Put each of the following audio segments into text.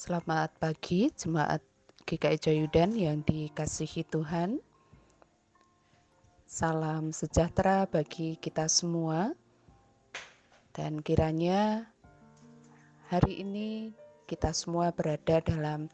Selamat pagi jemaat GKI Joyudan yang dikasihi Tuhan. Salam sejahtera bagi kita semua. Dan kiranya hari ini kita semua berada dalam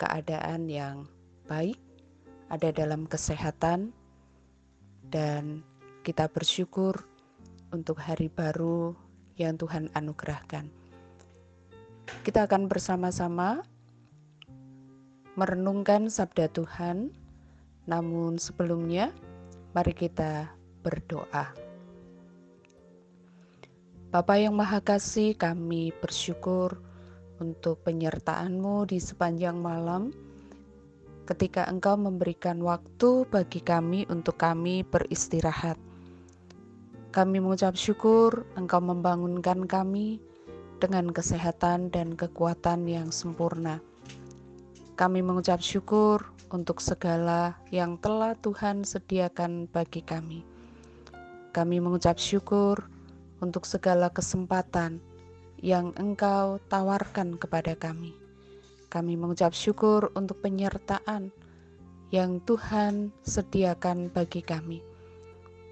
keadaan yang baik, ada dalam kesehatan dan kita bersyukur untuk hari baru yang Tuhan anugerahkan. Kita akan bersama-sama merenungkan sabda Tuhan, namun sebelumnya mari kita berdoa. Bapa yang Maha Kasih, kami bersyukur untuk penyertaan-Mu di sepanjang malam ketika Engkau memberikan waktu bagi kami untuk kami beristirahat. Kami mengucap syukur Engkau membangunkan kami dengan kesehatan dan kekuatan yang sempurna. Kami mengucap syukur untuk segala yang telah Tuhan sediakan bagi kami. Kami mengucap syukur untuk segala kesempatan yang Engkau tawarkan kepada kami. Kami mengucap syukur untuk penyertaan yang Tuhan sediakan bagi kami.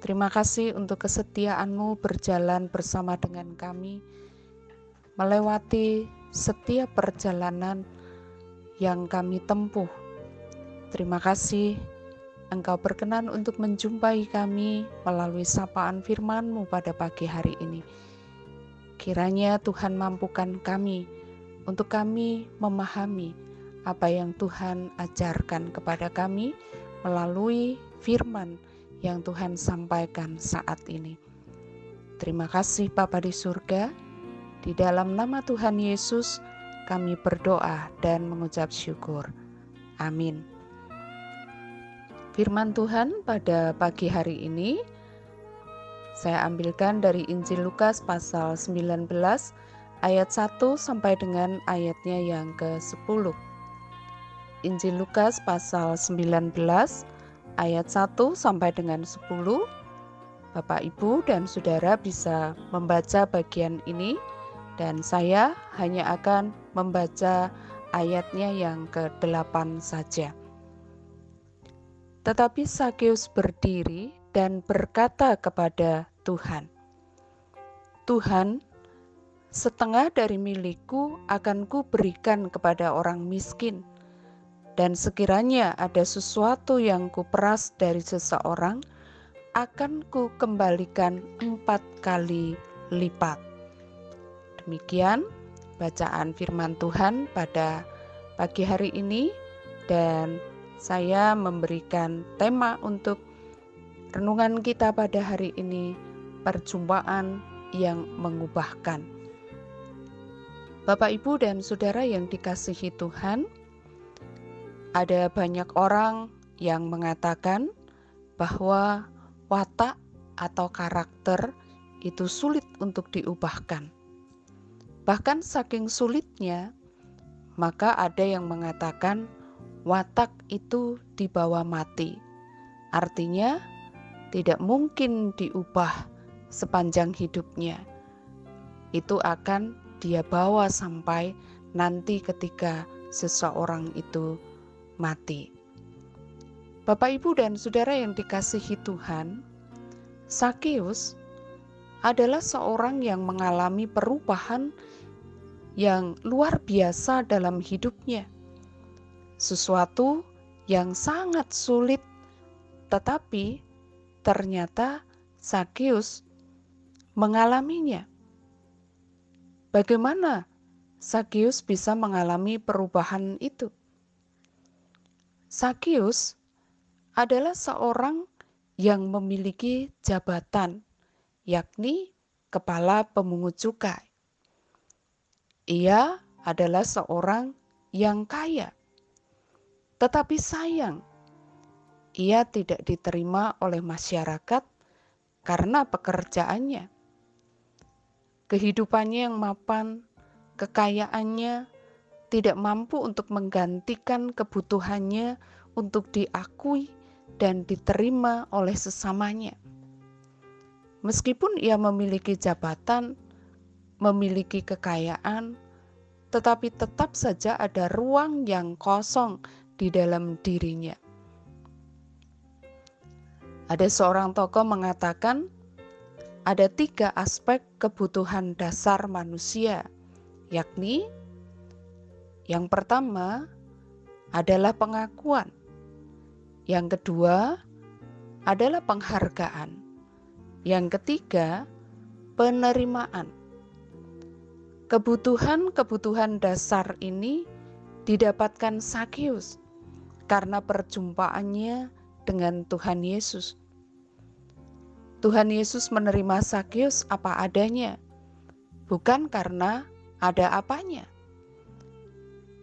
Terima kasih untuk kesetiaan-Mu berjalan bersama dengan kami melewati setiap perjalanan yang kami tempuh. Terima kasih Engkau berkenan untuk menjumpai kami melalui sapaan firman-Mu pada pagi hari ini. Kiranya Tuhan mampukan kami untuk kami memahami apa yang Tuhan ajarkan kepada kami melalui firman yang Tuhan sampaikan saat ini. Terima kasih Bapa di surga. Di dalam nama Tuhan Yesus, kami berdoa dan mengucap syukur. Amin. Firman Tuhan pada pagi hari ini saya ambilkan dari Injil Lukas pasal 19 ayat 1 sampai dengan ayatnya yang ke-10. Injil Lukas pasal 19 ayat 1 sampai dengan 10. Bapak, Ibu, dan Saudara bisa membaca bagian ini dan saya hanya akan membaca ayatnya yang ke-8 saja. Tetapi Sakeus berdiri dan berkata kepada Tuhan, Tuhan, setengah dari milikku akan ku berikan kepada orang miskin, dan sekiranya ada sesuatu yang ku peras dari seseorang, akan ku kembalikan empat kali lipat. Demikian bacaan firman Tuhan pada pagi hari ini dan saya memberikan tema untuk renungan kita pada hari ini perjumpaan yang mengubahkan. Bapak, Ibu, dan saudara yang dikasihi Tuhan, ada banyak orang yang mengatakan bahwa watak atau karakter itu sulit untuk diubahkan. Bahkan saking sulitnya, maka ada yang mengatakan watak itu dibawa mati. Artinya, tidak mungkin diubah sepanjang hidupnya. Itu akan dia bawa sampai nanti ketika seseorang itu mati. Bapak, ibu, dan saudara yang dikasihi Tuhan, Sakeus adalah seorang yang mengalami perubahan yang luar biasa dalam hidupnya. Sesuatu yang sangat sulit, tetapi ternyata Sakius mengalaminya. Bagaimana Sakius bisa mengalami perubahan itu? Sakius adalah seorang yang memiliki jabatan, yakni kepala pemungut cukai. Ia adalah seorang yang kaya, tetapi sayang, ia tidak diterima oleh masyarakat karena pekerjaannya. Kehidupannya yang mapan, kekayaannya tidak mampu untuk menggantikan kebutuhannya untuk diakui dan diterima oleh sesamanya. Meskipun ia memiliki jabatan, memiliki kekayaan, tetapi tetap saja ada ruang yang kosong di dalam dirinya. Ada seorang tokoh mengatakan, ada tiga aspek kebutuhan dasar manusia, yakni yang pertama adalah pengakuan, yang kedua adalah penghargaan, yang ketiga penerimaan. Kebutuhan-kebutuhan dasar ini didapatkan Sakius karena perjumpaannya dengan Tuhan Yesus. Tuhan Yesus menerima Sakius apa adanya, bukan karena ada apanya.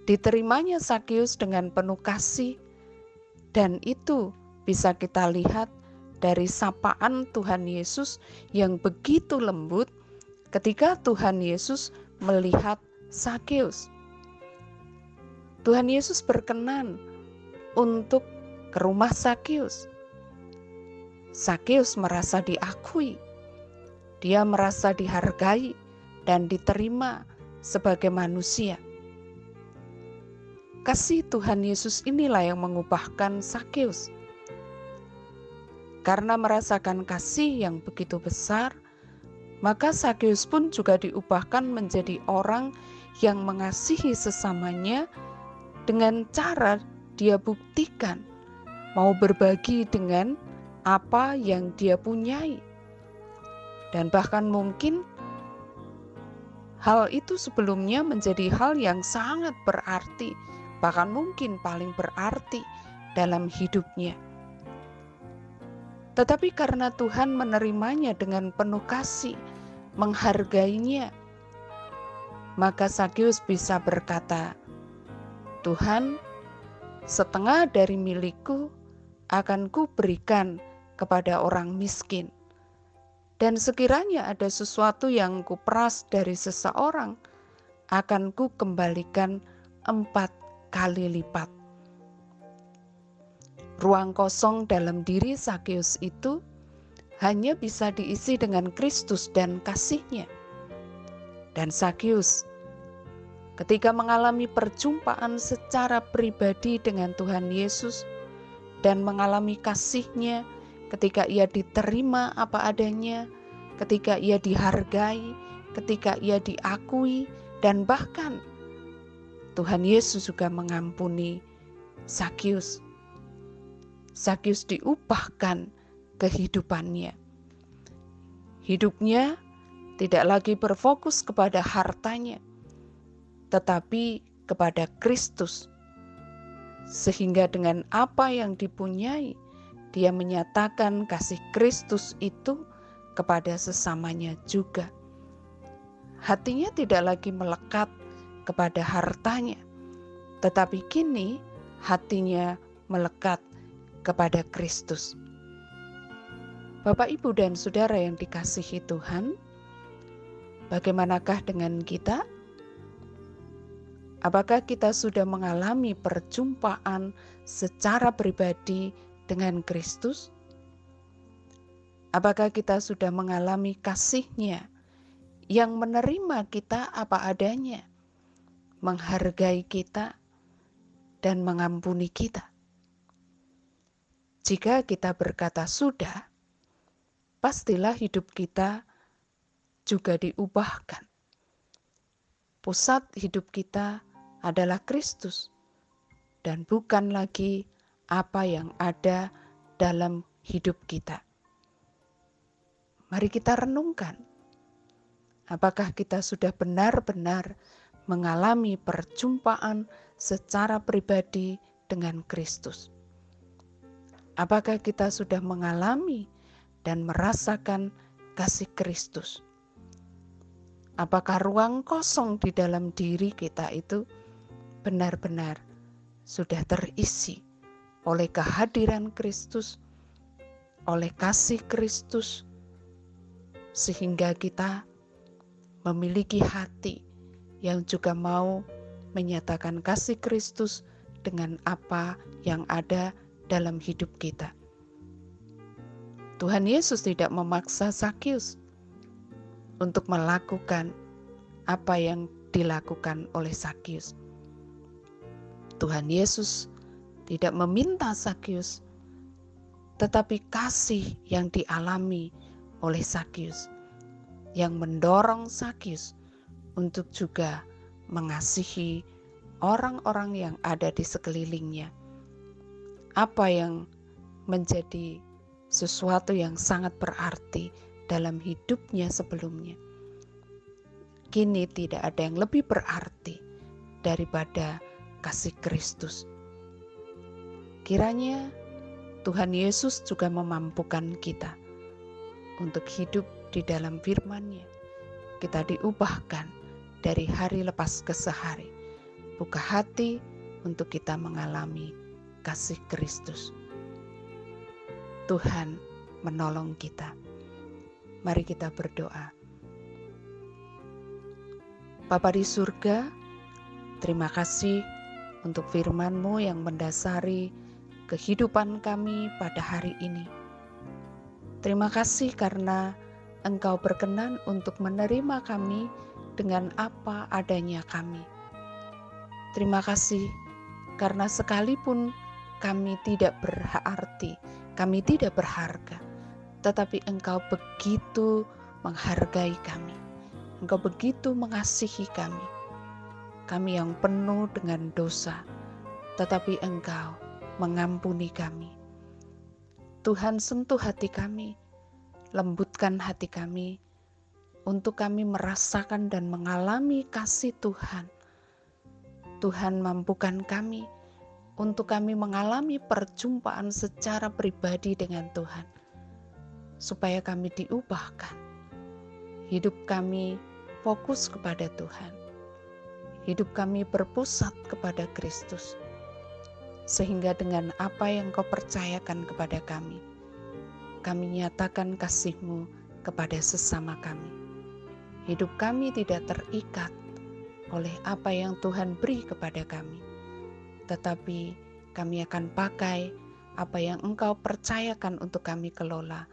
Diterimanya Sakius dengan penuh kasih, dan itu bisa kita lihat dari sapaan Tuhan Yesus yang begitu lembut ketika Tuhan Yesus melihat Sakius. Tuhan Yesus berkenan untuk ke rumah Sakius Sakeus merasa diakui, dia merasa dihargai dan diterima sebagai manusia. Kasih Tuhan Yesus inilah yang mengubahkan Sakeus. Karena merasakan kasih yang begitu besar, maka Sakeus pun juga diubahkan menjadi orang yang mengasihi sesamanya dengan cara dia buktikan mau berbagi dengan apa yang dia punyai. Dan bahkan mungkin hal itu sebelumnya menjadi hal yang sangat berarti, bahkan mungkin paling berarti dalam hidupnya. Tetapi karena Tuhan menerimanya dengan penuh kasih, menghargainya, maka Sakius bisa berkata, "Tuhan, setengah dari milikku akan kuberikan kepada orang miskin. Dan sekiranya ada sesuatu yang kuperas dari seseorang, akan ku kembalikan empat kali lipat. Ruang kosong dalam diri Sakeus itu hanya bisa diisi dengan Kristus dan kasihnya. Dan Sakeus ketika mengalami perjumpaan secara pribadi dengan Tuhan Yesus dan mengalami kasihnya ketika ia diterima apa adanya, ketika ia dihargai, ketika ia diakui, dan bahkan Tuhan Yesus juga mengampuni Sakius. Sakius diubahkan kehidupannya. Hidupnya tidak lagi berfokus kepada hartanya, tetapi kepada Kristus. Sehingga dengan apa yang dipunyai, dia menyatakan kasih Kristus itu kepada sesamanya juga. Hatinya tidak lagi melekat kepada hartanya, tetapi kini hatinya melekat kepada Kristus. Bapak, ibu, dan saudara yang dikasihi Tuhan, bagaimanakah dengan kita? Apakah kita sudah mengalami perjumpaan secara pribadi dengan Kristus? Apakah kita sudah mengalami kasihnya yang menerima kita apa adanya, menghargai kita, dan mengampuni kita? Jika kita berkata sudah, pastilah hidup kita juga diubahkan. Pusat hidup kita adalah Kristus dan bukan lagi apa yang ada dalam hidup kita. Mari kita renungkan, apakah kita sudah benar-benar mengalami perjumpaan secara pribadi dengan Kristus? Apakah kita sudah mengalami dan merasakan kasih Kristus? Apakah ruang kosong di dalam diri kita itu benar-benar sudah terisi oleh kehadiran Kristus, oleh kasih Kristus, sehingga kita memiliki hati yang juga mau menyatakan kasih Kristus dengan apa yang ada dalam hidup kita. Tuhan Yesus tidak memaksa Sakius untuk melakukan apa yang dilakukan oleh Sakyus. Tuhan Yesus tidak meminta Sakyus, tetapi kasih yang dialami oleh Sakyus yang mendorong Sakyus untuk juga mengasihi orang-orang yang ada di sekelilingnya. Apa yang menjadi sesuatu yang sangat berarti dalam hidupnya sebelumnya. Kini tidak ada yang lebih berarti daripada kasih Kristus. Kiranya Tuhan Yesus juga memampukan kita untuk hidup di dalam firman-Nya. Kita diubahkan dari hari lepas ke sehari. Buka hati untuk kita mengalami kasih Kristus. Tuhan menolong kita. Mari kita berdoa. Bapa di surga, terima kasih untuk firman-Mu yang mendasari kehidupan kami pada hari ini. Terima kasih karena Engkau berkenan untuk menerima kami dengan apa adanya kami. Terima kasih karena sekalipun kami tidak berarti, kami tidak berharga, tetapi Engkau begitu menghargai kami. Engkau begitu mengasihi kami. Kami yang penuh dengan dosa, tetapi Engkau mengampuni kami. Tuhan sentuh hati kami, lembutkan hati kami, untuk kami merasakan dan mengalami kasih Tuhan. Tuhan mampukan kami untuk kami mengalami perjumpaan secara pribadi dengan Tuhan, supaya kami diubahkan. Hidup kami fokus kepada Tuhan. Hidup kami berpusat kepada Kristus. Sehingga dengan apa yang kau percayakan kepada kami, kami nyatakan kasih-Mu kepada sesama kami. Hidup kami tidak terikat oleh apa yang Tuhan beri kepada kami, tetapi kami akan pakai apa yang Engkau percayakan untuk kami kelola,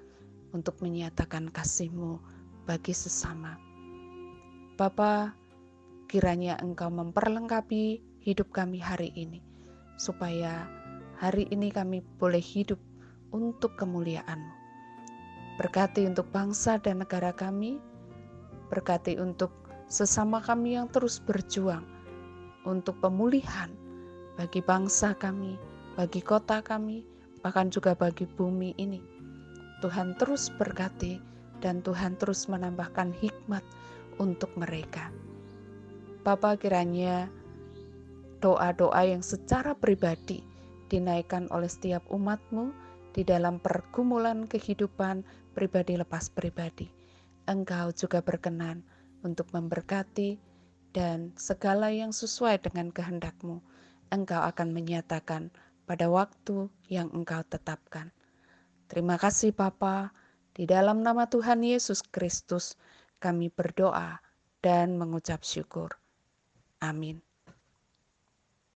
untuk menyatakan kasih-Mu bagi sesama. Bapa, kiranya Engkau memperlengkapi hidup kami hari ini, supaya hari ini kami boleh hidup untuk kemuliaan-Mu. Berkati untuk bangsa dan negara kami, berkati untuk sesama kami yang terus berjuang untuk pemulihan bagi bangsa kami, bagi kota kami, bahkan juga bagi bumi ini. Tuhan terus berkati dan Tuhan terus menambahkan hikmat untuk mereka. Bapa kiranya doa-doa yang secara pribadi dinaikkan oleh setiap umatmu di dalam pergumulan kehidupan pribadi lepas pribadi. Engkau juga berkenan untuk memberkati dan segala yang sesuai dengan kehendakmu, engkau akan menyatakan pada waktu yang engkau tetapkan. Terima kasih Bapa, di dalam nama Tuhan Yesus Kristus, kami berdoa dan mengucap syukur. Amin.